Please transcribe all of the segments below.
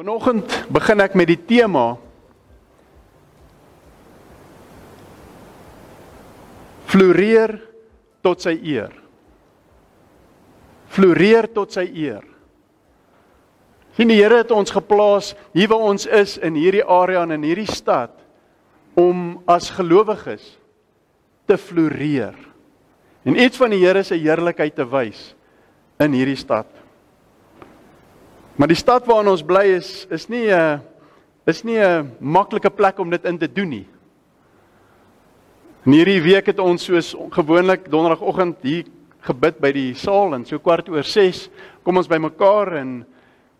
Vanoggend begin ek met die tema Floreer tot sy eer. Floreer tot sy eer. Sien die Here het ons geplaas hier waar ons is in hierdie area en in hierdie stad om as gelowiges te floreer. En iets van die Here se heerlikheid te wys in hierdie stad. Maar die stad waarin ons bly is is nie 'n is nie 'n maklike plek om dit in te doen nie. In hierdie week het ons soos gewoonlik donderdagoggend hier gebid by die saal en so kwart oor 6 kom ons bymekaar en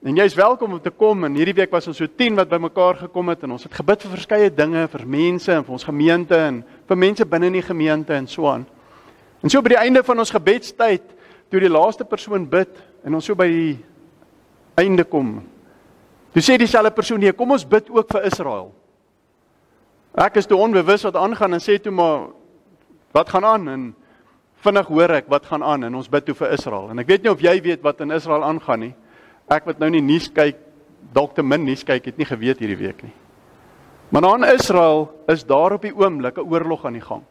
en jy's welkom om te kom en hierdie week was ons so 10 wat bymekaar gekom het en ons het gebid vir verskeie dinge vir mense en vir ons gemeente en vir mense binne in die gemeente en so aan. En so by die einde van ons gebedstyd toe die laaste persoon bid en ons so by die einde kom. Toe sê dieselfde persoon: "Nee, kom ons bid ook vir Israel." Ek is te onbewus wat aangaan en sê toe maar wat gaan aan en vinnig hoor ek wat gaan aan en ons bid toe vir Israel. En ek weet nie of jy weet wat in Israel aangaan nie. Ek wat nou nie nuus kyk, dalk te min nuus kyk, het nie geweet hierdie week nie. Maar nou in Israel is daar op die oomblik 'n oorlog aan die gang.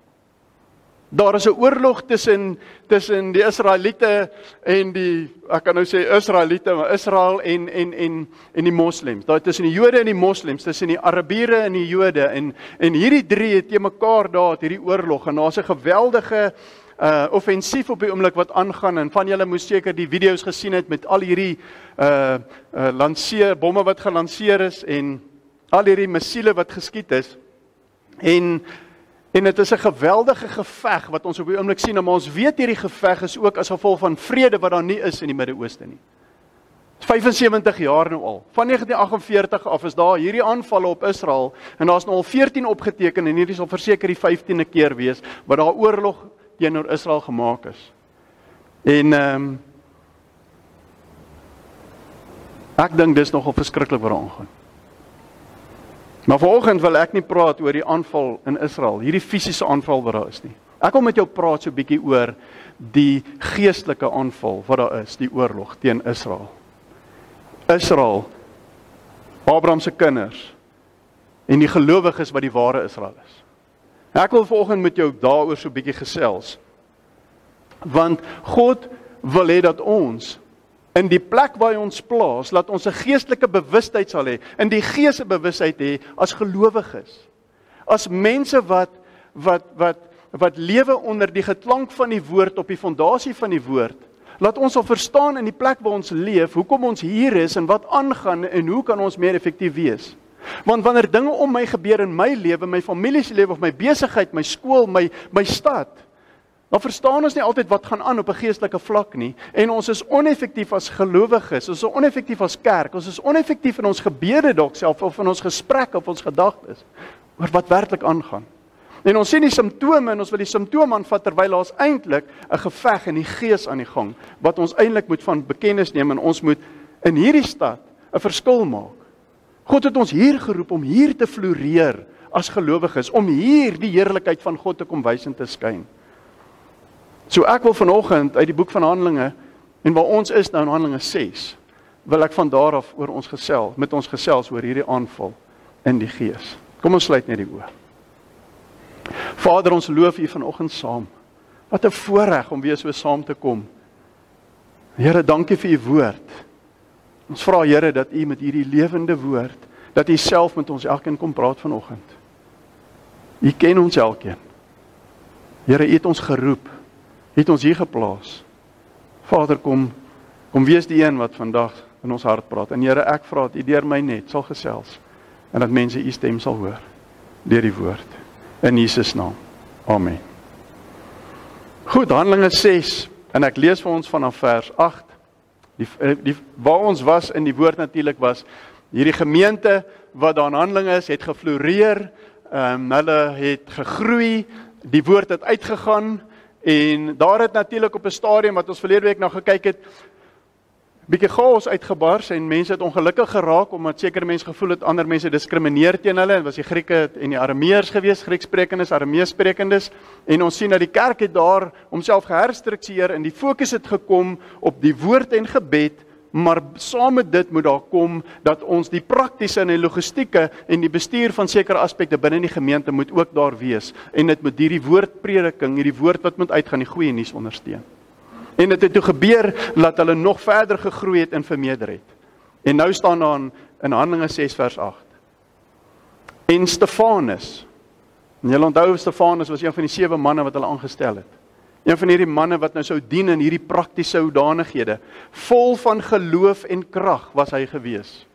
Daar is 'n oorlog tussen tussen die Israeliete en die ek kan nou sê Israeliete, maar Israel en en en en die moslems. Daar tussen die Jode en die moslems, tussen die Arabiere en die Jode en en hierdie drie het te mekaar daar het hierdie oorlog en daar's 'n geweldige uh offensief op die oomblik wat aangaan en van julle moes seker die video's gesien het met al hierdie uh uh lanseer bomme wat gelanseer is en al hierdie missiele wat geskiet is. En En dit is 'n geweldige geveg wat ons op die oomblik sien, maar ons weet hierdie geveg is ook as gevolg van vrede wat daar nie is in die Midde-Ooste nie. 75 jaar nou al. Van 1948 af is daar hierdie aanvalle op Israel en daar's nou al 14 opgeteken en hierdie sal verseker die 15de keer wees wat daar oorlog teenoor Israel gemaak is. En ehm um, ek dink dis nogal verskriklik wat daar aangaan. Maar vanoggend wil ek nie praat oor die aanval in Israel, hierdie fisiese aanval wat daar is nie. Ek wil met jou praat so 'n bietjie oor die geestelike aanval wat daar is, die oorlog teen Israel. Israel Abraham se kinders en die gelowiges wat die ware Israel is. Ek wil vanoggend met jou daaroor so 'n bietjie gesels. Want God wil hê dat ons in die plek waar hy ons plaas, laat ons 'n geestelike bewustheid sal hê, in die gees se bewustheid hê as gelowiges. As mense wat wat wat wat lewe onder die geklank van die woord op die fondasie van die woord. Laat ons al verstaan in die plek waar ons leef, hoekom ons hier is en wat aangaan en hoe kan ons meer effektief wees? Want wanneer dinge om my gebeur in my lewe, my familie se lewe of my besigheid, my skool, my my stad, Dan verstaan ons nie altyd wat gaan aan op 'n geestelike vlak nie en ons is oneffektief as gelowiges, ons is oneffektief as kerk, ons is oneffektief in ons gebede dalk self of in ons gesprekke of ons gedagtes oor wat werklik aangaan. En ons sien die simptome en ons wil die simptome aanvat terwyl ons eintlik 'n geveg in die gees aan die gang wat ons eintlik moet van bekennis neem en ons moet in hierdie stad 'n verskil maak. God het ons hier geroep om hier te floreer as gelowiges, om hier die heerlikheid van God te kom wys en te skyn. So ek wil vanoggend uit die boek van Handelinge en waar ons is nou in Handelinge 6, wil ek van daar af oor ons gesels, met ons gesels oor hierdie aanval in die gees. Kom ons sluit net die oë. Vader, ons loof U vanoggend saam. Wat 'n voorreg om weer so saam te kom. Here, dankie vir U woord. Ons vra Here dat U met hierdie lewende woord, dat U self met ons elkeen kom praat vanoggend. U ken ons elkeen. Here, U het ons geroep het ons hier geplaas. Vader kom kom wees die een wat vandag in ons hart praat. En Here, ek vra dat U deur my net sal gesels en dat mense U stem sal hoor deur die woord in Jesus naam. Amen. Goed, Handelinge 6 en ek lees vir ons vanaf vers 8. Die die waar ons was in die woord natuurlik was hierdie gemeente wat daar in Handelinge is, het gefloreer. Ehm um, hulle het gegroei. Die woord het uitgegaan En daar het natuurlik op 'n stadium wat ons verlede week na gekyk het, bietjie chaos uitgebars en mense het ongelukkig geraak omdat sekere mense gevoel het ander mense diskrimineer teen hulle. En was die Grieke en die Arameërs gewees, Grieksprekendes, Arameesprekendes en ons sien dat die kerk het daar homself geherstruktureer en die fokus het gekom op die woord en gebed maar saam met dit moet daar kom dat ons die praktiese en die logistieke en die bestuur van sekere aspekte binne die gemeente moet ook daar wees en dit moet hierdie woordprediking, hierdie woord wat moet uitgaan, die goeie nuus ondersteun. En dit het toe gebeur dat hulle nog verder gegroei het en vermeerder het. En nou staan daar in, in Handelinge 6 vers 8. En Stefanus. En julle onthou Stefanus was een van die sewe manne wat hulle aangestel het. Een van hierdie manne wat nou sou dien in hierdie praktiese hoedanighede, vol van geloof en krag was hy gewees.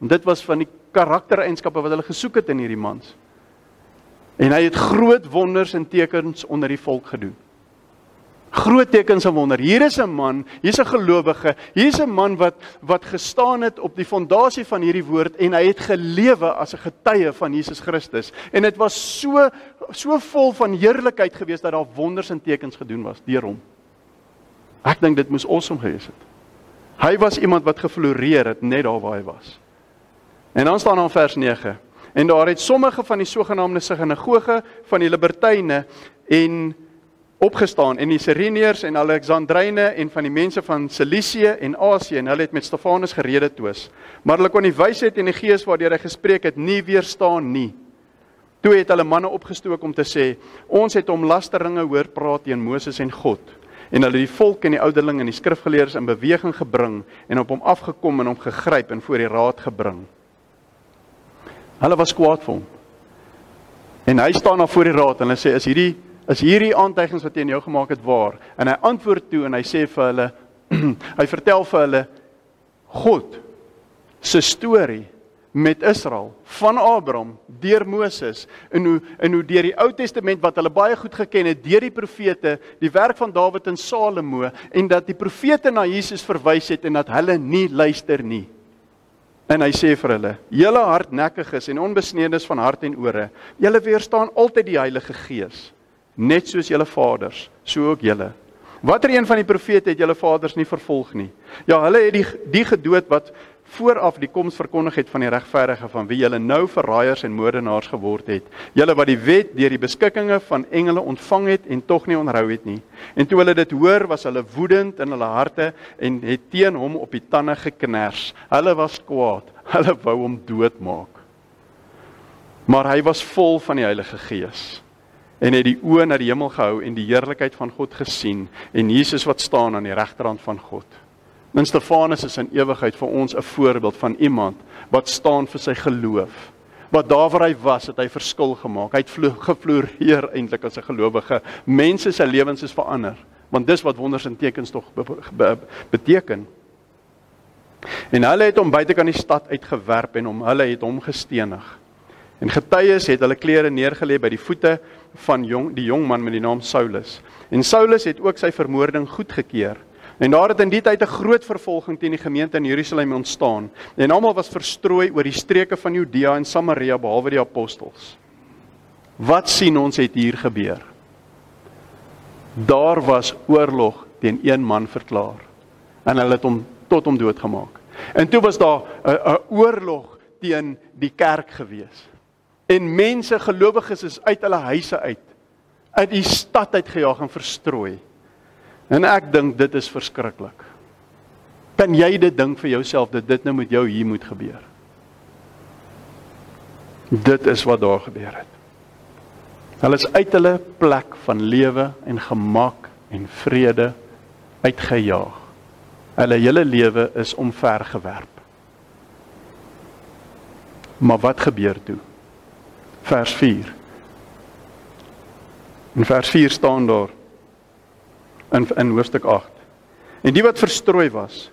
En dit was van die karaktereienskappe wat hulle gesoek het in hierdie mans. En hy het groot wonders en tekens onder die volk gedoen. Groot tekens en wonder. Hier is 'n man, hier's 'n gelowige, hier's 'n man wat wat gestaan het op die fondasie van hierdie woord en hy het gelewe as 'n getuie van Jesus Christus. En dit was so so vol van heerlikheid geweest dat daar wonders en tekens gedoen was deur hom. Ek dink dit moes awesome gewees het. Hy was iemand wat gefloreer het net daar waar hy was. En dan staan daar in vers 9 en daar het sommige van die sogenaamde sinagoge van die libertyne en opgestaan en die Sireneërs en Alexandryne en van die mense van Cilicië en Asië en hulle het met Stefanus gerede toes. Maar hulle kon die wysheid en die gees waardeur hy gespreek het nie weerstaan nie. Toe het hulle manne opgestook om te sê: "Ons het hom lasteringe hoor praat teen Moses en God." En hulle die volk en die ouderlinge en die skrifgeleerdes in beweging gebring en op hom afgekom en hom gegryp en voor die raad gebring. Hulle was kwaad vir hom. En hy staan daar voor die raad en hulle sê: "Is hierdie is hierdie aantuigings wat teen jou gemaak het waar? En hy antwoord toe en hy sê vir hulle hy vertel vir hulle God se storie met Israel van Abraham deur Moses en hoe en hoe deur die Ou Testament wat hulle baie goed geken het deur die profete, die werk van Dawid en Salomo en dat die profete na Jesus verwys het en dat hulle nie luister nie. En hy sê vir hulle: "Julle hardnekkiges en onbesnededes van hart en ore, julle weerstaan altyd die Heilige Gees." Net soos julle vaders, so ook julle. Watter een van die profete het julle vaders nie vervolg nie? Ja, hulle het die die gedood wat vooraf die koms verkondig het van die regverdige van wie julle nou verraaiers en moordenaars geword het. Julle wat die wet deur die beskikkinge van engele ontvang het en tog nie onthou het nie. En toe hulle dit hoor, was hulle woedend in hulle harte en het teen hom op die tande geknars. Hulle was kwaad. Hulle wou hom doodmaak. Maar hy was vol van die Heilige Gees en het die oë na die hemel gehou en die heerlikheid van God gesien en Jesus wat staan aan die regterhand van God. En Stefanus is in ewigheid vir ons 'n voorbeeld van iemand wat staan vir sy geloof. Wat daar waar hy was, het hy verskil gemaak. Hy het gefloreer eintlik as 'n gelowige. Mense se lewens is verander, want dis wat wonders en tekens tog be be beteken. En hulle het hom buitekant die stad uitgewerp en hom hulle het hom gestenig. En getuies het hulle klere neergelê by die voete van jong die jong man met die naam Saulus. En Saulus het ook sy vermoording goedgekeur. En daar het in die tyd 'n groot vervolging teen die gemeente in Jerusalem ontstaan. En almal was verstrooi oor die streke van Judea en Samaria behalwe die apostels. Wat sien ons het hier gebeur? Daar was oorlog teen een man verklaar en hulle het hom tot hom doodgemaak. En toe was daar 'n oorlog teen die kerk gewees. En mense gelowiges is uit hulle huise uit uit die stad uit gejaag en verstrooi. En ek dink dit is verskriklik. Kan jy dit dink vir jouself dat dit nou met jou hier moet gebeur? Dit is wat daar gebeur het. Hulle is uit hulle plek van lewe en gemak en vrede uitgejaag. Hulle hele lewe is omvergewerp. Maar wat gebeur toe? Vers 4. In vers 4 staan daar in in hoofstuk 8. En die wat verstrooi was,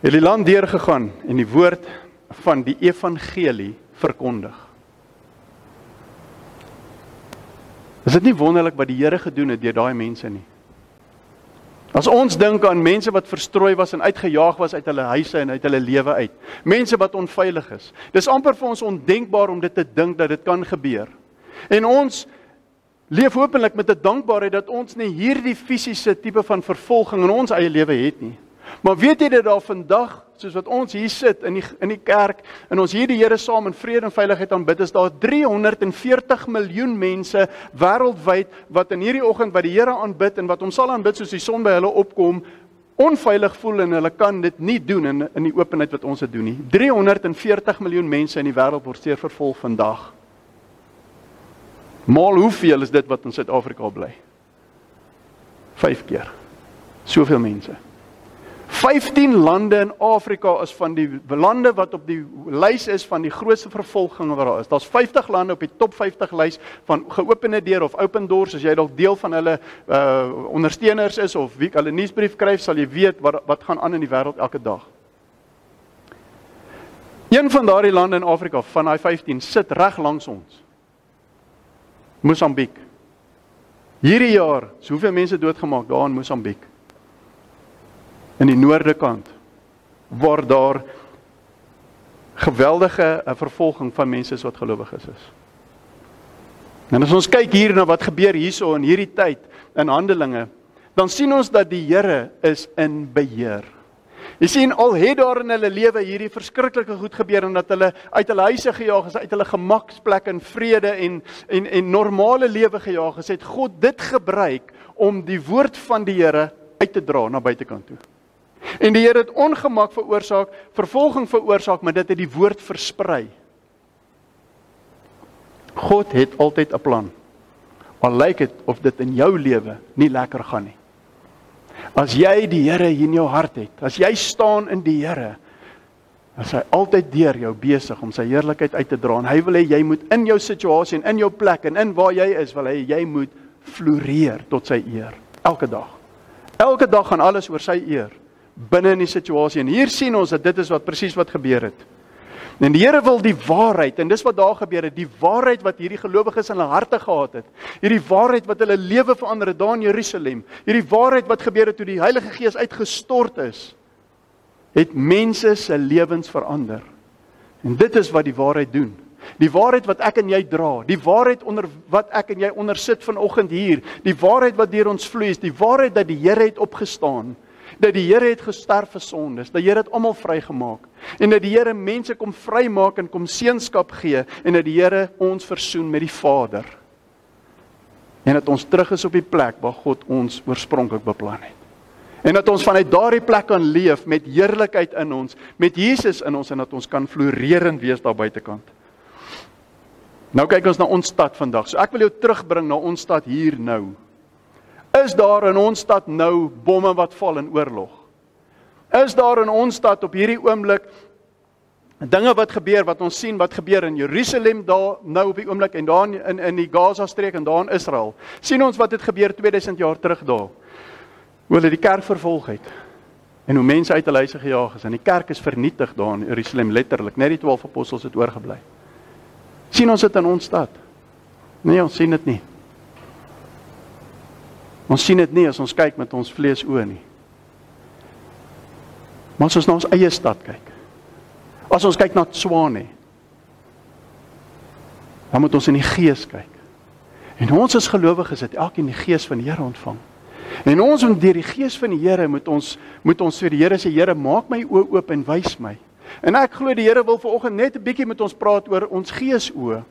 het die land deurgegaan en die woord van die evangelie verkondig. Is dit nie wonderlik wat die Here gedoen het deur daai mense nie? As ons dink aan mense wat verstrooi was en uitgejaag was uit hulle huise en uit hulle lewe uit. Mense wat onveilig is. Dis amper vir ons ondenkbaar om dit te dink dat dit kan gebeur. En ons leef hopelik met 'n dankbaarheid dat ons nie hierdie fisiese tipe van vervolging in ons eie lewe het nie. Maar weet jy dat daar vandag, soos wat ons hier sit in die in die kerk en ons hier die Here saam in vrede en veiligheid aanbid, is daar 340 miljoen mense wêreldwyd wat in hierdie oggend by die Here aanbid en wat hom sal aanbid soos die son by hulle opkom onveilig voel en hulle kan dit nie doen in in die openheid wat ons dit doen nie. 340 miljoen mense in die wêreld word seer vervolg vandag. Maal hoeveel is dit wat in Suid-Afrika bly? 5 keer. Soveel mense. 15 lande in Afrika is van die lande wat op die lys is van die grootste vervolging wat daar is. Daar's 50 lande op die top 50 lys van geopende deur of open doors as jy dalk deel van hulle uh ondersteuners is of wie hulle nuusbrief skryf, sal jy weet wat wat gaan aan in die wêreld elke dag. Een van daardie lande in Afrika van daai 15 sit reg langs ons. Mosambiek. Hierdie jaar, soveel mense doodgemaak daar in Mosambiek in die noorde kant waar daar geweldige eh, vervolging van mense wat gelowiges is. En as ons kyk hier na wat gebeur hierso in hierdie tyd in Handelinge, dan sien ons dat die Here is in beheer. Jy sien al het daar in hulle lewe hierdie verskriklike goed gebeur en dat hulle uit hulle huise gejaag is, uit hulle gemaksplek in vrede en en en normale lewe gejaag is, het God dit gebruik om die woord van die Here uit te dra na buitekant toe. En die Here het ongemak veroorsaak, vervolging veroorsaak, maar dit het die woord versprei. God het altyd 'n plan. Al lyk dit of dit in jou lewe nie lekker gaan nie. As jy die Here in jou hart het, as jy staan in die Here, is hy altyd deur jou besig om sy heerlikheid uit te dra en hy wil hê jy moet in jou situasie en in jou plek en in waar jy is, wil hy jy moet floreer tot sy eer elke dag. Elke dag gaan alles oor sy eer binne in die situasie. En hier sien ons dat dit is wat presies wat gebeur het. En die Here wil die waarheid en dis wat daar gebeur het, die waarheid wat hierdie gelowiges in hulle harte gehad het. Hierdie waarheid wat hulle lewe verander het daar in Jerusalem. Hierdie waarheid wat gebeur het toe die Heilige Gees uitgestort is, het mense se lewens verander. En dit is wat die waarheid doen. Die waarheid wat ek en jy dra, die waarheid onder wat ek en jy onder sit vanoggend hier, die waarheid wat deur ons vloei, is die waarheid dat die Here het opgestaan dat die Here het gesterf vir sondes, dat die Here het almal vrygemaak en dat die Here mense kom vrymaak en kom seënskap gee en dat die Here ons versoen met die Vader. En dat ons terug is op die plek waar God ons oorspronklik beplan het. En dat ons vanuit daardie plek kan leef met heerlikheid in ons, met Jesus in ons en dat ons kan floreerend wees daar buitekant. Nou kyk ons na ons stad vandag. So ek wil jou terugbring na ons stad hier nou. Is daar in ons stad nou bomme wat val in oorlog? Is daar in ons stad op hierdie oomblik dinge wat gebeur wat ons sien wat gebeur in Jerusalem daar nou op die oomblik en daar in in die Gaza streek en daar in Israel? Sien ons wat het gebeur 2000 jaar terug daar? Hoe hulle die kerk vervolg het en hoe mense uit hulle huise gejaag is en die kerk is vernietig daar in Jerusalem letterlik, net die 12 apostels het oorgebly. Sien ons dit in ons stad? Nee, ons sien dit nie. Ons sien dit nie as ons kyk met ons vlees oë nie. Maar as ons na ons eie stad kyk. As ons kyk na Swane. Dan moet ons in die gees kyk. En ons as gelowiges het elkeen die gees van die Here ontvang. En ons moet deur die gees van die Here moet ons moet ons vir die Here sê Here maak my oë oop en wys my. En ek glo die Here wil vanoggend net 'n bietjie met ons praat oor ons gees oë.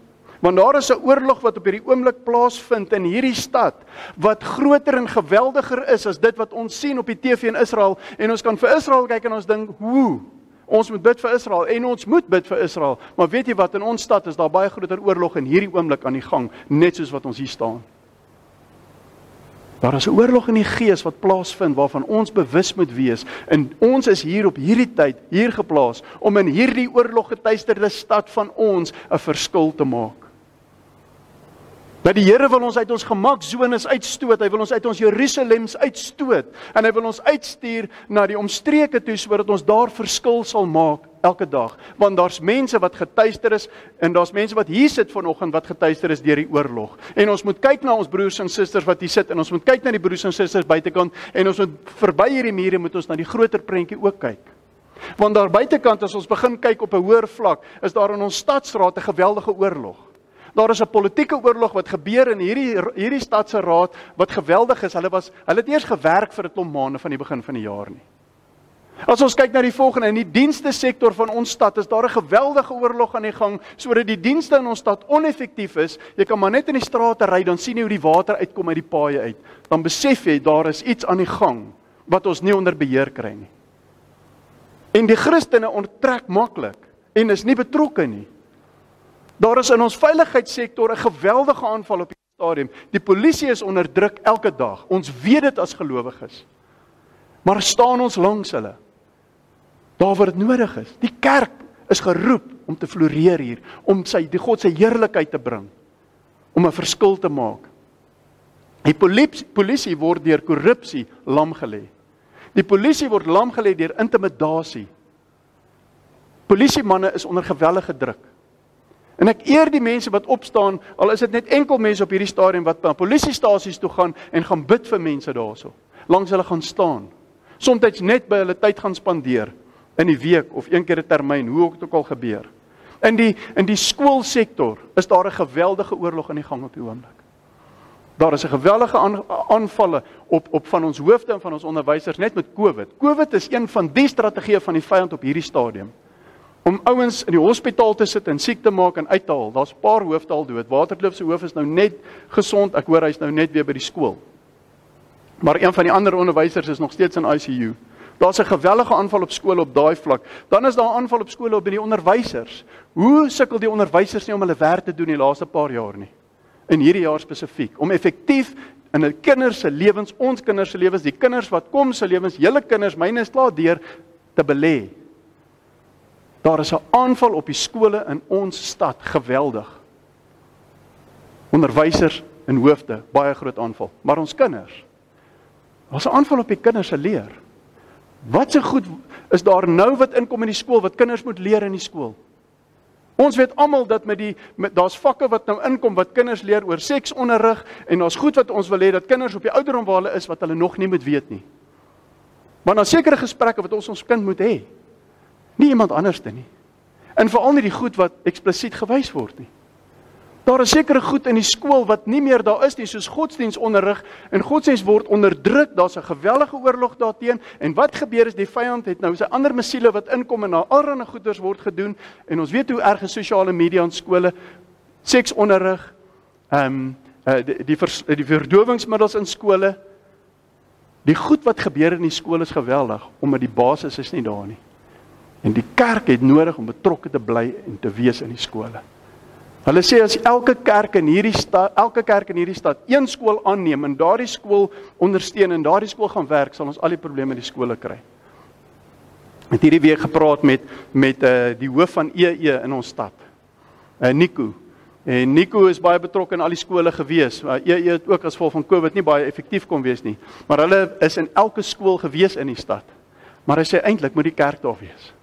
Want daar is 'n oorlog wat op hierdie oomblik plaasvind in hierdie stad wat groter en geweldiger is as dit wat ons sien op die TV in Israel en ons kan vir Israel kyk en ons dink, "Hoe? Ons moet bid vir Israel en ons moet bid vir Israel." Maar weet jy wat in ons stad is daar baie groter oorlog in hierdie oomblik aan die gang, net soos wat ons hier staan. Daar is 'n oorlog in die gees wat plaasvind waarvan ons bewus moet wees en ons is hier op hierdie tyd hier geplaas om in hierdie oorlog getuisterde stad van ons 'n verskil te maak. Dat die Here wil ons uit ons gemaksones uitstoot. Hy wil ons uit ons Jerusalems uitstoot en hy wil ons uitstuur na die omstreke toe sodat ons daar verskil sal maak elke dag. Want daar's mense wat getuister is en daar's mense wat hier sit vanoggend wat getuister is deur die oorlog. En ons moet kyk na ons broers en susters wat hier sit en ons moet kyk na die broers en susters buitekant en ons moet verby hierdie mure moet ons na die groter prentjie ook kyk. Want daar buitekant as ons begin kyk op 'n hoër vlak, is daar in ons stadsraad 'n geweldige oorlog. Daar is 'n politieke oorlog wat gebeur in hierdie hierdie stadse raad wat geweldig is. Hulle was hulle het eers gewerk vir 'n klomp maande van die begin van die jaar nie. As ons kyk na die volgende in die dienste sektor van ons stad, is daar 'n geweldige oorlog aan die gang sodat die dienste in ons stad oneffektief is. Jy kan maar net in die strate ry dan sien jy hoe die water uitkom uit die paaie uit. Dan besef jy daar is iets aan die gang wat ons nie onder beheer kry nie. En die Christene onttrek maklik en is nie betrokke nie. Daar is in ons veiligheidssektor 'n geweldige aanval op die stadium. Die polisie is onder druk elke dag. Ons weet dit as gelowiges. Maar staan ons langs hulle? Daar waar dit nodig is. Die kerk is geroep om te floreer hier, om sy die God se heerlikheid te bring, om 'n verskil te maak. Die polisie, polisie word deur korrupsie lam gelê. Die polisie word lam gelê deur intimidasie. Polisiemanne is onder gewellige druk. En ek eer die mense wat opstaan, al is dit net enkel mense op hierdie stadium wat na polisiestasies toe gaan en gaan bid vir mense daarso. Langs hulle gaan staan. Somstyds net by hulle tyd gaan spandeer in die week of een keer 'n termyn, hoe ook dit ook al gebeur. In die in die skoolsektor is daar 'n geweldige oorlog aan die gang op die oomblik. Daar is 'n geweldige aanvalle op op van ons hoofde en van ons onderwysers net met COVID. COVID is een van die strategieë van die vyand op hierdie stadium. Om ouens in die hospitaal te sit en siek te maak en uit te haal. Daar's 'n paar hoofde al dood. Waterkloof se hoof is nou net gesond. Ek hoor hy's nou net weer by die skool. Maar een van die ander onderwysers is nog steeds in ICU. Daar's 'n gewellige aanval op skole op daai vlak. Dan is daar 'n aanval op skole op by die onderwysers. Hoe sukkel die onderwysers nie om hulle werk te doen die laaste paar jaar nie? In hierdie jaar spesifiek om effektief in 'n kinders se lewens, ons kinders se lewens, die kinders wat kom se lewens, julle kinders, myne is klaar deur te belê. Daar is 'n aanval op die skole in ons stad, geweldig. Onderwysers en hoofde, baie groot aanval, maar ons kinders. Daar's 'n aanval op die kinders se leer. Wat se goed is daar nou wat inkom in die skool wat kinders moet leer in die skool? Ons weet almal dat met die daar's vakke wat nou inkom wat kinders leer oor seksonderrig en daar's goed wat ons wil hê dat kinders op die ouderdom waar hulle is wat hulle nog nie moet weet nie. Maar daar's sekere gesprekke wat ons ons kind moet hê. Nie iemand anderste nie. En veral nie die goed wat eksplisiet gewys word nie. Daar is sekere goed in die skool wat nie meer daar is nie, soos godsdienstonderrig en godsdiens word onderdruk. Daar's 'n gewellige oorlog daarteenoor en wat gebeur is die vyand het nou sy ander missiele wat inkom en na allerlei goeders word gedoen en ons weet hoe erg is sosiale media in skole seksonderrig, ehm um, uh, die die, vers, die verdowingsmiddels in skole. Die goed wat gebeur in die skool is geweldig omdat die basis is nie daar nie. En die kerk het nodig om betrokke te bly en te wees in die skole. Hulle sê as elke kerk in hierdie stad, elke kerk in hierdie stad een skool aanneem en daardie skool ondersteun en daardie skool gaan werk, sal ons al die probleme in die skole kry. Het hierdie week gepraat met met uh die hoof van EE in ons stad. Uh Nico. En Nico is baie betrokke in al die skole gewees. Uh, EE het ook as gevolg van COVID nie baie effektief kon wees nie. Maar hulle is in elke skool gewees in die stad. Maar hy sê eintlik moet die kerk daar wees.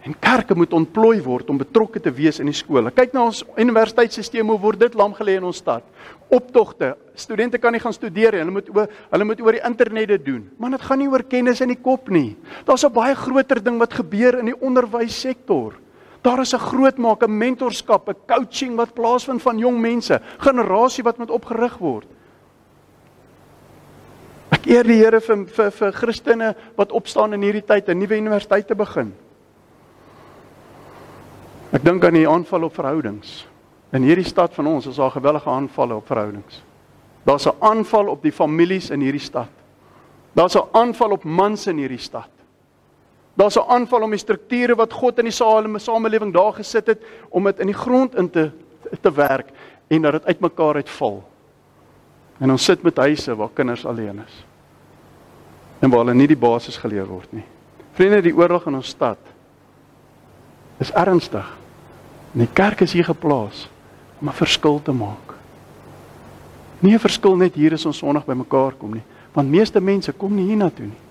En kerke moet ontplooi word om betrokke te wees in die skole. Kyk na ons universiteitstelsel hoe word dit lam gelê in ons stad. Optogte. Studente kan nie gaan studeer nie. Hulle moet oor hulle moet oor die internet dit doen. Maar dit gaan nie oor kennis in die kop nie. Daar's 'n baie groter ding wat gebeur in die onderwyssektor. Daar is 'n groot maak, 'n mentorskap, 'n coaching wat plaasvind van jong mense, generasie wat moet opgerig word. Ek eer die Here vir vir vir Christene wat opstaan in hierdie tyd 'n nuwe universiteit te begin. Ek dink aan die aanval op verhoudings. In hierdie stad van ons is daar gewellige aanvalle op verhoudings. Daar's 'n aanval op die families in hierdie stad. Daar's 'n aanval op mans in hierdie stad. Daar's 'n aanval om die strukture wat God in die samelewing daar gesit het om dit in die grond in te te werk en dat dit uitmekaar uitval. En ons sit met huise waar kinders alleen is. En waar hulle nie die basis geleer word nie. Vriende, die oorlog in ons stad is ernstig. En die kerk is hier geplaas om 'n verskil te maak. Nie 'n verskil net hier is ons Sondag bymekaar kom nie, want meeste mense kom nie hiernatoe nie.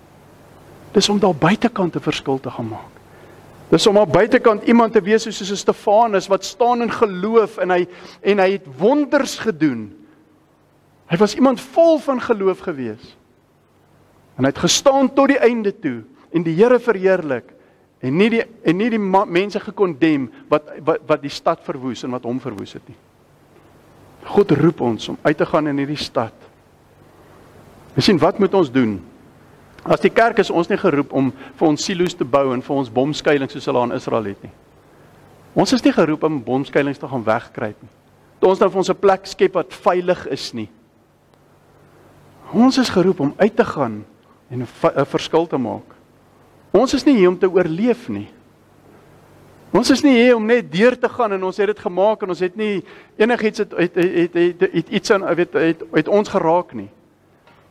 Dis om daar buitekant 'n verskil te gaan maak. Dis om op buitekant iemand te wees soos Stefanus wat staan in geloof en hy en hy het wonders gedoen. Hy was iemand vol van geloof gewees. En hy het gestaan tot die einde toe en die Here verheerlik en nie die en nie die mense gekondem wat, wat wat die stad verwoes en wat hom verwoes het nie. God roep ons om uit te gaan in hierdie stad. Ons sien wat moet ons doen? As die kerk is ons nie geroep om vir ons silo's te bou en vir ons bomskuilings soos hulle aan Israel het nie. Ons is nie geroep om bomskuilings te gaan wegkruip nie. Toe ons nou vir ons 'n plek skep wat veilig is nie. Ons is geroep om uit te gaan en 'n verskil te maak. Ons is nie hier om te oorleef nie. Ons is nie hier om net deur te gaan en ons het dit gemaak en ons het nie enigiets het het het, het, het, het iets aan weet het, het ons geraak nie.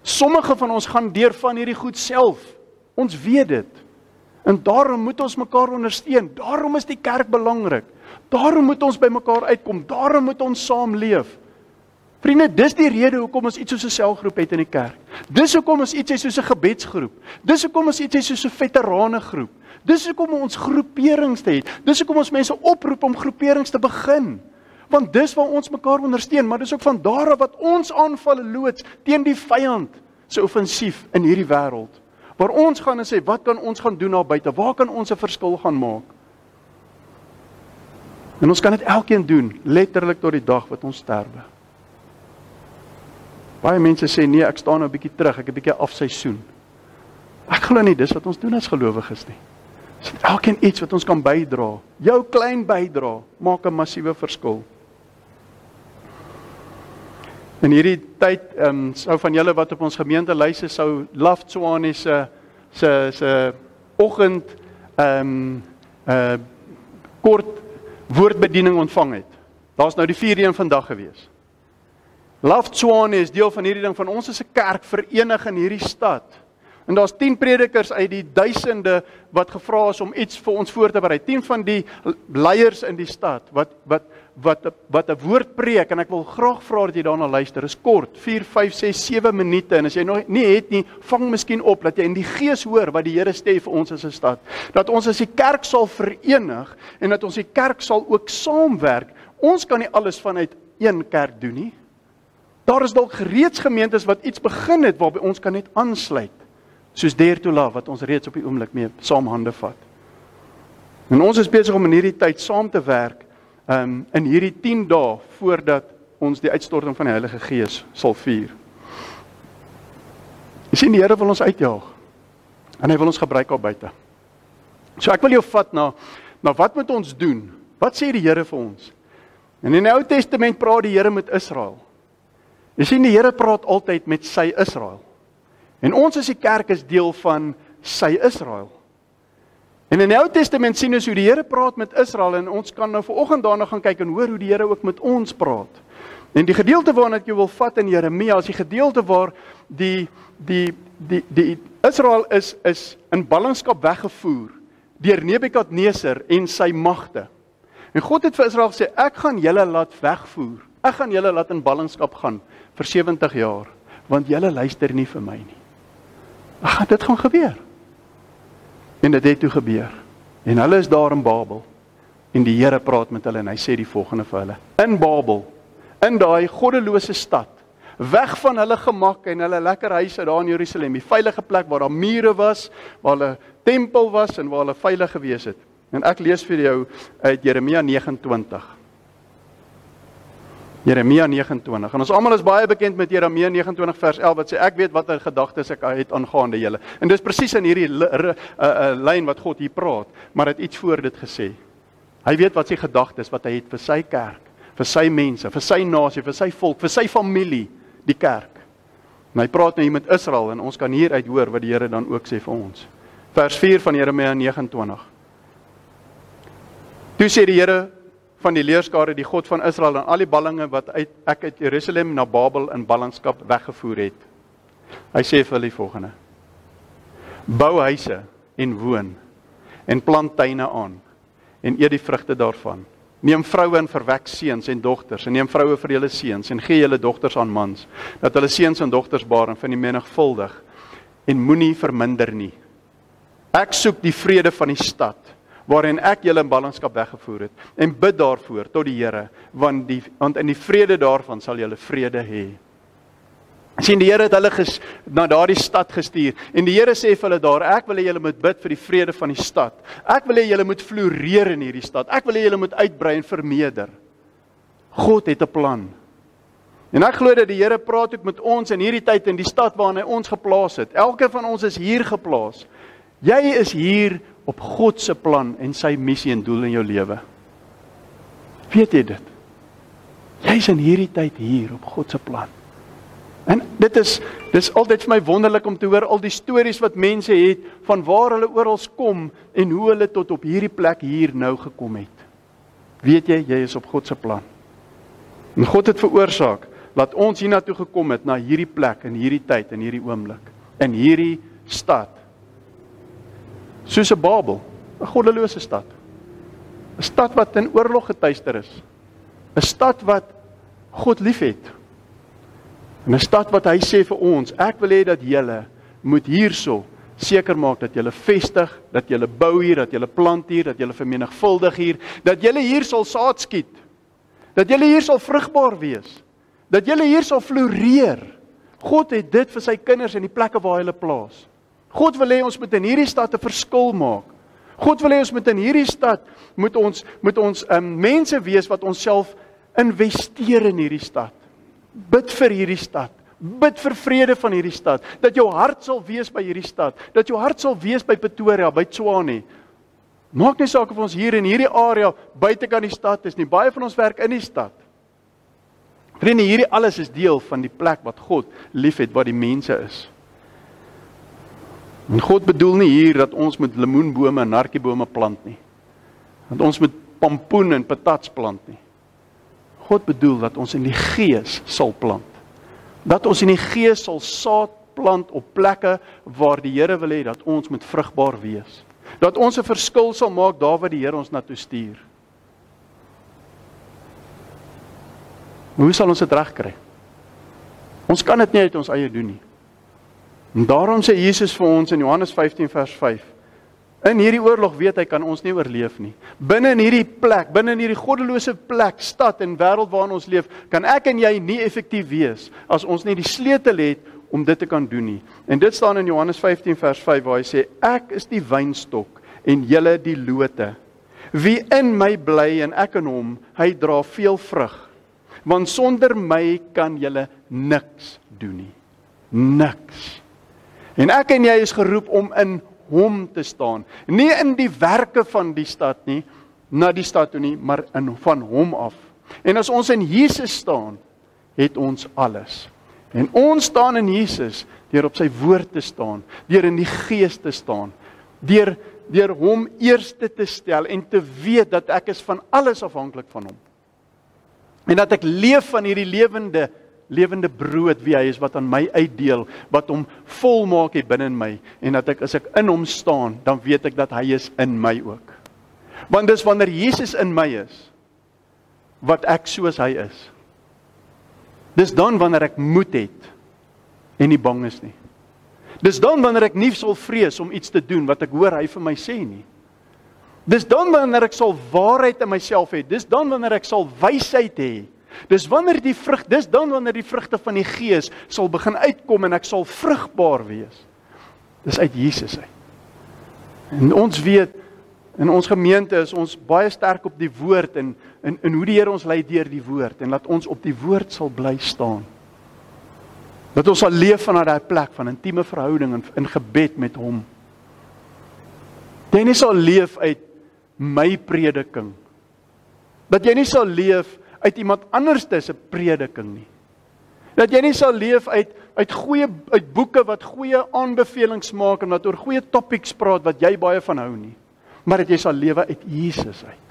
Sommige van ons gaan deur van hierdie goed self. Ons weet dit. En daarom moet ons mekaar ondersteun. Daarom is die kerk belangrik. Daarom moet ons by mekaar uitkom. Daarom moet ons saam leef. Vriende, dis die rede hoekom ons iets soos 'n selgroep het in die kerk. Dis hoekom ons iets het soos 'n gebedsgroep. Dis hoekom ons iets het soos 'n veterane groep. Dis hoekom ons groeperings het. Dis hoekom ons mense oproep om groeperings te begin. Want dis waar ons mekaar ondersteun, maar dis ook van daar af wat ons aanvalle loods teen die vyand se offensief in hierdie wêreld. Waar ons gaan en sê, wat kan ons gaan doen daar buite? Waar kan ons 'n verskil gaan maak? En ons kan dit elkeen doen, letterlik tot die dag wat ons sterwe. Baie mense sê nee, ek staan nou 'n bietjie terug, ek 'n bietjie afseisoen. Ek glo nie dis wat ons doen as gelowiges nie. Dis elkeen iets wat ons kan bydra. Jou klein bydra maak 'n massiewe verskil. In hierdie tyd, ehm um, sou van julle wat op ons gemeente luister sou Laf Tswane se se se oggend ehm um, uh kort woordbediening ontvang het. Daar's nou die 4-een vandag gewees. Love Tswane is deel van hierdie ding van ons as 'n kerk verenig in hierdie stad. En daar's 10 predikers uit die duisende wat gevra is om iets vir ons voor te berei. 10 van die leiers in die stad wat wat wat wat 'n woord preek en ek wil graag vra dat jy daarna luister. Dit is kort, 4, 5, 6, 7 minute en as jy nog nie het nie, vang miskien op dat jy in die gees hoor wat die Here sê vir ons as 'n stad. Dat ons as die kerk sal verenig en dat ons die kerk sal ook saamwerk. Ons kan nie alles vanuit een kerk doen nie. Daar is dalk gereeds gemeentes wat iets begin het waarby ons kan net aansluit. Soos Dare to Love wat ons reeds op die oomblik mee saam hande vat. En ons is besig om in hierdie tyd saam te werk um in hierdie 10 dae voordat ons die uitstorting van die Heilige Gees sal vier. Jy sien die Here wil ons uitjaag. En hy wil ons gebruik op buite. So ek wil jou vat na na wat moet ons doen? Wat sê die Here vir ons? En in die Ou Testament praat die Here met Israel. Jy sien die Here praat altyd met sy Israel. En ons as die kerk is deel van sy Israel. En in die Ou Testament sien ons hoe die Here praat met Israel en ons kan nou vanoggend daarna gaan kyk en hoor hoe die Here ook met ons praat. En die gedeelte waarna ek jou wil vat in Jeremia, is die gedeelte waar die die die die Israel is is in ballingskap weggevoer deur Nebukadneser en sy magte. En God het vir Israel gesê, ek gaan julle laat wegvoer. Ek gaan julle laat in ballingskap gaan vir 70 jaar want julle luister nie vir my nie. Ag dit gaan gebeur. En dit het toe gebeur. En hulle is daar in Babel en die Here praat met hulle en hy sê die volgende vir hulle. In Babel, in daai goddelose stad, weg van hulle gemak en hulle lekker huise daar in Jerusalem, die veilige plek waar daar mure was, waar hulle tempel was en waar hulle veilig gewees het. En ek lees vir jou uit Jeremia 29. Jeremia 29. En ons almal is baie bekend met Jeremia 29 vers 11 wat sê ek weet watter gedagtes ek het aangaande julle. En dis presies in hierdie uh, uh, lyn wat God hier praat, maar het iets voor dit gesê. Hy weet wat sy gedagtes wat hy het vir sy kerk, vir sy mense, vir sy nasie, vir sy volk, vir sy familie, die kerk. En hy praat nou hier met Israel en ons kan hier uit hoor wat die Here dan ook sê vir ons. Vers 4 van Jeremia 29. Toe sê die Here van die leerskare die God van Israel en al die ballinge wat uit ek uit Jerusalem na Babel in ballingskap weggevoer het. Hy sê vir hulle die volgende: Bou huise en woon en plant tuine aan en eet die vrugte daarvan. Neem vroue en verwek seuns en dogters en neem vroue vir julle seuns en gee julle dogters aan mans dat hulle seuns en dogters baar en van die menigvuldig en moenie verminder nie. Ek soek die vrede van die stad waarin ek julle in ballingskap weggevoer het en bid daarvoor tot die Here want die want in die vrede daarvan sal julle vrede hê. sien die Here het hulle ges, na daardie stad gestuur en die Here sê vir hulle daar ek wil hê julle moet bid vir die vrede van die stad. Ek wil hê julle moet floreer in hierdie stad. Ek wil hê julle moet uitbrei en vermeerder. God het 'n plan. En ek glo dat die Here praat ook met ons in hierdie tyd in die stad waarin hy ons geplaas het. Elke van ons is hier geplaas. Jy is hier op God se plan en sy missie en doel in jou lewe. Weet jy dit? Jy's in hierdie tyd hier op God se plan. En dit is dis altyd vir my wonderlik om te hoor al die stories wat mense het van waar hulle oral kom en hoe hulle tot op hierdie plek hier nou gekom het. Weet jy, jy is op God se plan. En God het veroorsaak dat ons hiernatoe gekom het na hierdie plek in hierdie tyd en hierdie oomblik in hierdie stad. Soos 'n Babel, 'n goddelose stad. 'n Stad wat in oorlog getuister is. 'n Stad wat God liefhet. 'n Stad wat hy sê vir ons, ek wil hê dat julle moet hierso seker maak dat julle vestig, dat julle bou hier, dat julle plant hier, dat julle vermenigvuldig hier, dat julle hier sal saad skiet. Dat julle hier sal vrugbaar wees. Dat julle hier sal floreer. God het dit vir sy kinders in die plekke waar hy hulle plaas. God wil hê ons moet in hierdie stad 'n verskil maak. God wil hê ons moet in hierdie stad moet ons moet ons um, mense wees wat onsself investeer in hierdie stad. Bid vir hierdie stad. Bid vir vrede van hierdie stad. Dat jou hart sal wees by hierdie stad. Dat jou hart sal wees by Pretoria, by Tshwane. Maak nie saak of ons hier in hierdie area buite kan die stad is nie. Baie van ons werk in die stad. Vriende, hierdie alles is deel van die plek wat God liefhet wat die mense is. En God bedoel nie hier dat ons met lemoenbome en narkiebome plant nie. Dat ons met pampoen en patats plant nie. God bedoel dat ons in die gees sal plant. Dat ons in die gees sal saad plant op plekke waar die Here wil hê dat ons moet vrugbaar wees. Dat ons 'n verskil sal maak daar waar die Here ons na toe stuur. Hoe sal ons dit regkry? Ons kan dit nie uit ons eie doen nie. En daarom sê Jesus vir ons in Johannes 15 vers 5: In hierdie oorlog weet hy kan ons nie oorleef nie. Binne in hierdie plek, binne in hierdie goddelose plek, stad en wêreld waarin ons leef, kan ek en jy nie effektief wees as ons nie die sleutel het om dit te kan doen nie. En dit staan in Johannes 15 vers 5 waar hy sê: Ek is die wynstok en julle die lote. Wie in my bly en ek in hom, hy dra veel vrug want sonder my kan julle niks doen nie. Niks. En ek en jy is geroep om in hom te staan, nie in die werke van die stad nie, na die stad toe nie, maar in van hom af. En as ons in Jesus staan, het ons alles. En ons staan in Jesus deur op sy woord te staan, deur in die gees te staan, deur deur hom eerste te stel en te weet dat ek is van alles afhanklik van hom en dat ek leef van hierdie lewende lewende brood wie hy is wat aan my uitdeel wat hom volmaak hier binne in my. En dat ek as ek in hom staan dan weet ek dat hy is in my ook. Want dis wanneer Jesus in my is wat ek soos hy is. Dis dan wanneer ek moed het en nie bang is nie. Dis dan wanneer ek nie sal vrees om iets te doen wat ek hoor hy vir my sê nie. Dis dan wanneer ek sal waarheid in myself hê. Dis dan wanneer ek sal wysheid hê. Dis wanneer die vrug, dis dan wanneer die vrugte van die Gees sal begin uitkom en ek sal vrugbaar wees. Dis uit Jesus uit. En ons weet in ons gemeente is ons baie sterk op die woord en in in hoe die Here ons lei deur die woord en laat ons op die woord sal bly staan. Dat ons sal leef vanuit daai plek van intieme verhouding en in gebed met hom. Nie sal leef uit my prediking. Dat jy nie sal leef uit iemand anders se prediking nie. Dat jy nie sal leef uit uit goeie uit boeke wat goeie aanbevelings maak en wat oor goeie topics praat wat jy baie van hou nie. Maar dat jy sal lewe uit Jesus uit.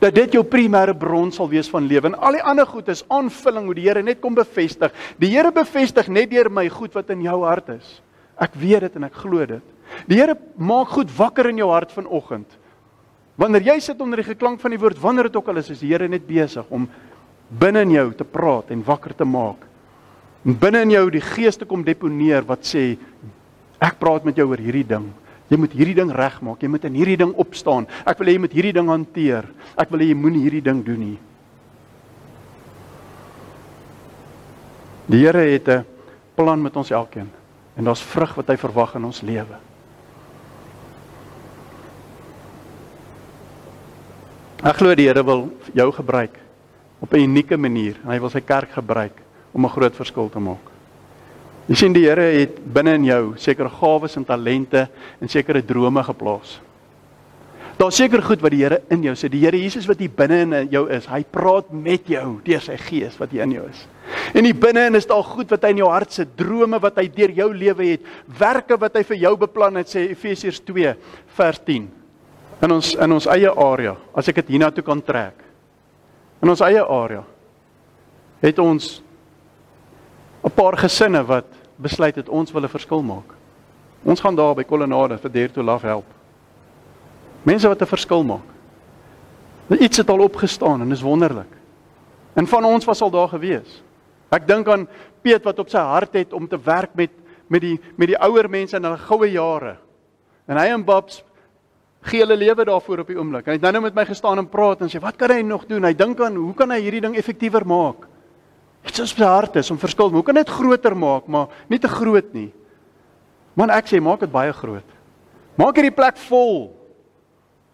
Dat dit jou primêre bron sal wees van lewe en al die ander goed is aanvulling hoe die Here net kom bevestig. Die Here bevestig net deur my goed wat in jou hart is. Ek weet dit en ek glo dit. Die Here maak goed wakker in jou hart vanoggend. Wanneer jy sit onder die geklank van die woord, wanneer dit ook al is, is die Here net besig om binne in jou te praat en wakker te maak. En binne in jou die Gees te kom deponeer wat sê ek praat met jou oor hierdie ding. Jy moet hierdie ding regmaak. Jy moet in hierdie ding opstaan. Ek wil hê jy moet hierdie ding hanteer. Ek wil hê jy moenie hierdie ding doen nie. Die Here het 'n plan met ons elkeen en daar's vrug wat hy verwag in ons lewe. Ek glo die Here wil jou gebruik op 'n unieke manier. Hy wil sy kerk gebruik om 'n groot verskil te maak. Jy sien die Here het binne in jou sekere gawes en talente en sekere drome geplaas. Daar's seker goed wat die Here in jou sê. Die Here Jesus wat hier binne in jou is, hy praat met jou deur sy gees wat hier in jou is. En hier binne is daar goed wat hy in jou hart sit, drome wat hy deur jou lewe het, werke wat hy vir jou beplan het, sê Efesiërs 2 vers 10. In ons in ons eie area, as ek dit hiernatoe kan trek. In ons eie area het ons 'n paar gesinne wat besluit het ons wil 'n verskil maak. Ons gaan daar by Kolonade vir Dare to Love help. Mense wat 'n verskil maak. Iets het al opgestaan en is wonderlik. En van ons was al daar gewees. Ek dink aan Piet wat op sy hart het om te werk met met die met die ouer mense in hulle goue jare. En hy en Babs gee hulle lewe daarvoor op die oomblik. Hy het nou net met my gestaan en praat en sê wat kan hy nog doen? Hy dink aan hoe kan hy hierdie ding effektiewer maak? Dit is sy hart is om verskil. Hoe kan dit groter maak, maar nie te groot nie. Man ek sê maak dit baie groot. Maak hierdie plek vol.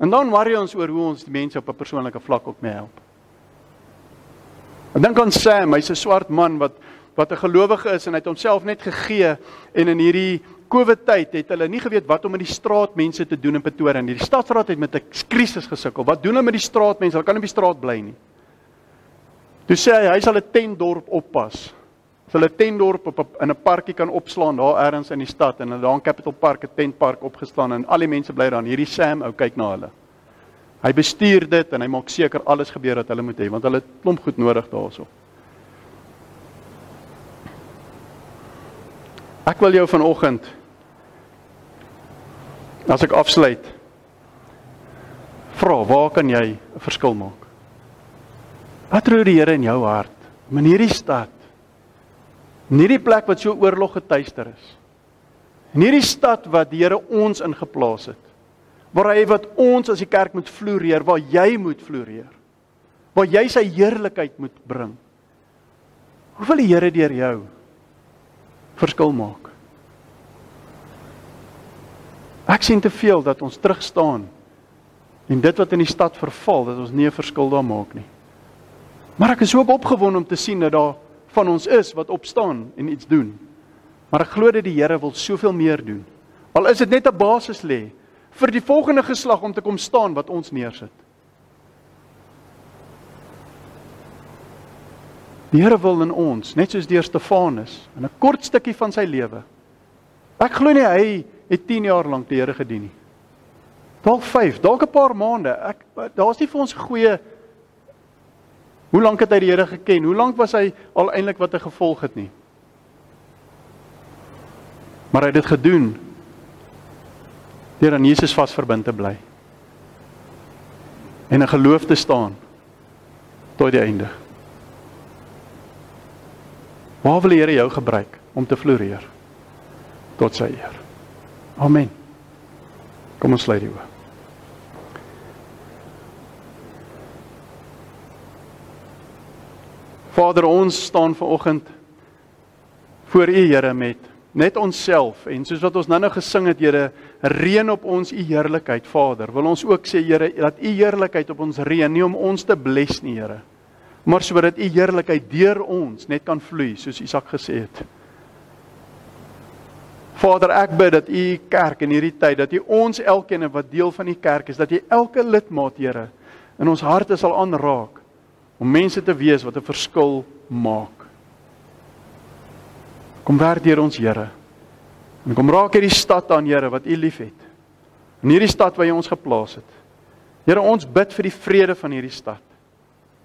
En dan worry ons oor hoe ons die mense op 'n persoonlike vlak ook mee help. Ek dink aan Sam, hy's 'n swart man wat wat 'n gelowige is en hy het homself net gegee en in hierdie COVID tyd het hulle nie geweet wat om met die straatmense te doen in Pretoria nie. Die stadsraad het met 'n krisis gesukkel. Wat doen hulle met die straatmense? Hulle kan nie op die straat bly nie. Toe sê hy hy sal 'n tentdorp oppas. Hulle 'n tentdorp op in 'n parkie kan opslaan daar elders in die stad en daar in Capital Park 'n tentpark opgeslaan en al die mense bly daar. Hierdie Sam ou kyk na hulle. Hy bestuur dit en hy maak seker alles gebeur wat hulle moet hê want hulle het klomp goed nodig daaroor. Ek wil jou vanoggend as ek afsluit vra, waar kan jy 'n verskil maak? Wat roer die Here in jou hart? In hierdie stad. In hierdie plek wat so oorlog getuister is. In hierdie stad wat die Here ons ingeplaas het. Waar hy wat ons as die kerk moet floreer, waar jy moet floreer. Waar jy sy heerlikheid moet bring. Hoe wil die Here deur jou verskil maak? Ek sien te veel dat ons terug staan en dit wat in die stad verval, dat ons nie 'n verskil daar maak nie. Maar ek is ook opgewonde om te sien dat daar van ons is wat opstaan en iets doen. Maar ek glo dat die Here wil soveel meer doen. Al is dit net 'n basis lê vir die volgende geslag om te kom staan wat ons neersit. Die Here wil in ons, net soos deur Stefanus, in 'n kort stukkie van sy lewe. Ek glo nie hy het 10 jaar lank die Here gedien nie. Dalk 5, dalk 'n paar maande. Ek daar's nie vir ons 'n goeie Hoe lank het hy die Here geken? Hoe lank was hy al eintlik wat hy gevolg het nie? Maar hy het dit gedoen deur aan Jesus vasverbind te bly. En 'n geloof te staan tot die einde. Waar wil die Here jou gebruik om te floreer tot sy eer? Amen. Kom ons sluit die oë. Vader, ons staan vanoggend voor U Here met net onsself en soos wat ons nou-nou gesing het, Here, reën op ons U heerlikheid, Vader. Wil ons ook sê, Here, dat U heerlikheid op ons reën, nie om ons te bless nie, Here, maar sodat U heerlikheid deur ons net kan vloei, soos Isak gesê het. Vader, ek bid dat U kerk in hierdie tyd, dat U ons elkeen wat deel van die kerk is, dat U elke lidmaat, Here, in ons harte sal aanraak om mense te wees wat 'n verskil maak. Kom werk deur ons Here. En kom raak hierdie stad aan Here wat U liefhet. In hierdie stad waar jy ons geplaas het. Here, ons bid vir die vrede van hierdie stad.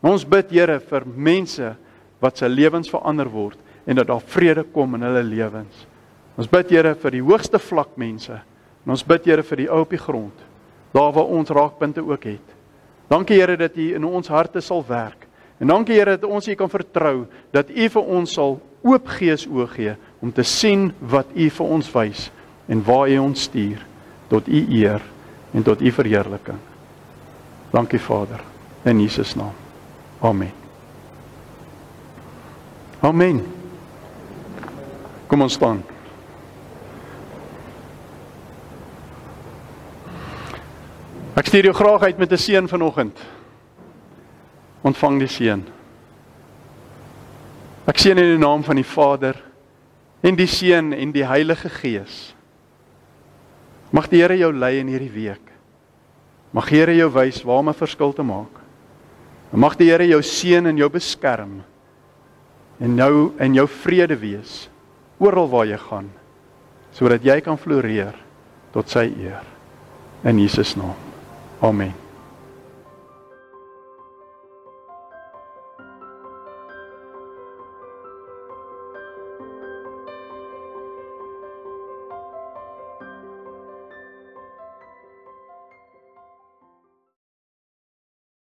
Ons bid Here vir mense wat se lewens verander word en dat daar vrede kom in hulle lewens. Ons bid Here vir die hoogste vlak mense. En ons bid Here vir die ou op die grond. Daar waar ons raakpunte ook het. Dankie Here dat U in ons harte sal werk. En dankie Here dat ons U kan vertrou dat U vir ons sal oop gees oë gee om te sien wat U vir ons wys en waar U ons stuur tot U eer en tot U verheerliking. Dankie Vader in Jesus naam. Amen. Amen. Kom ons staan. Ek stuur jou graag uit met 'n seën vanoggend. Ontvang die seën. Ek seën in die naam van die Vader en die Seun en die Heilige Gees. Mag die Here jou lei in hierdie week. Mag die Here jou wys waar om 'n verskil te maak. Mag die Here jou seën en jou beskerm en nou in jou vrede wees oral waar jy gaan sodat jy kan floreer tot sy eer in Jesus naam. Amen.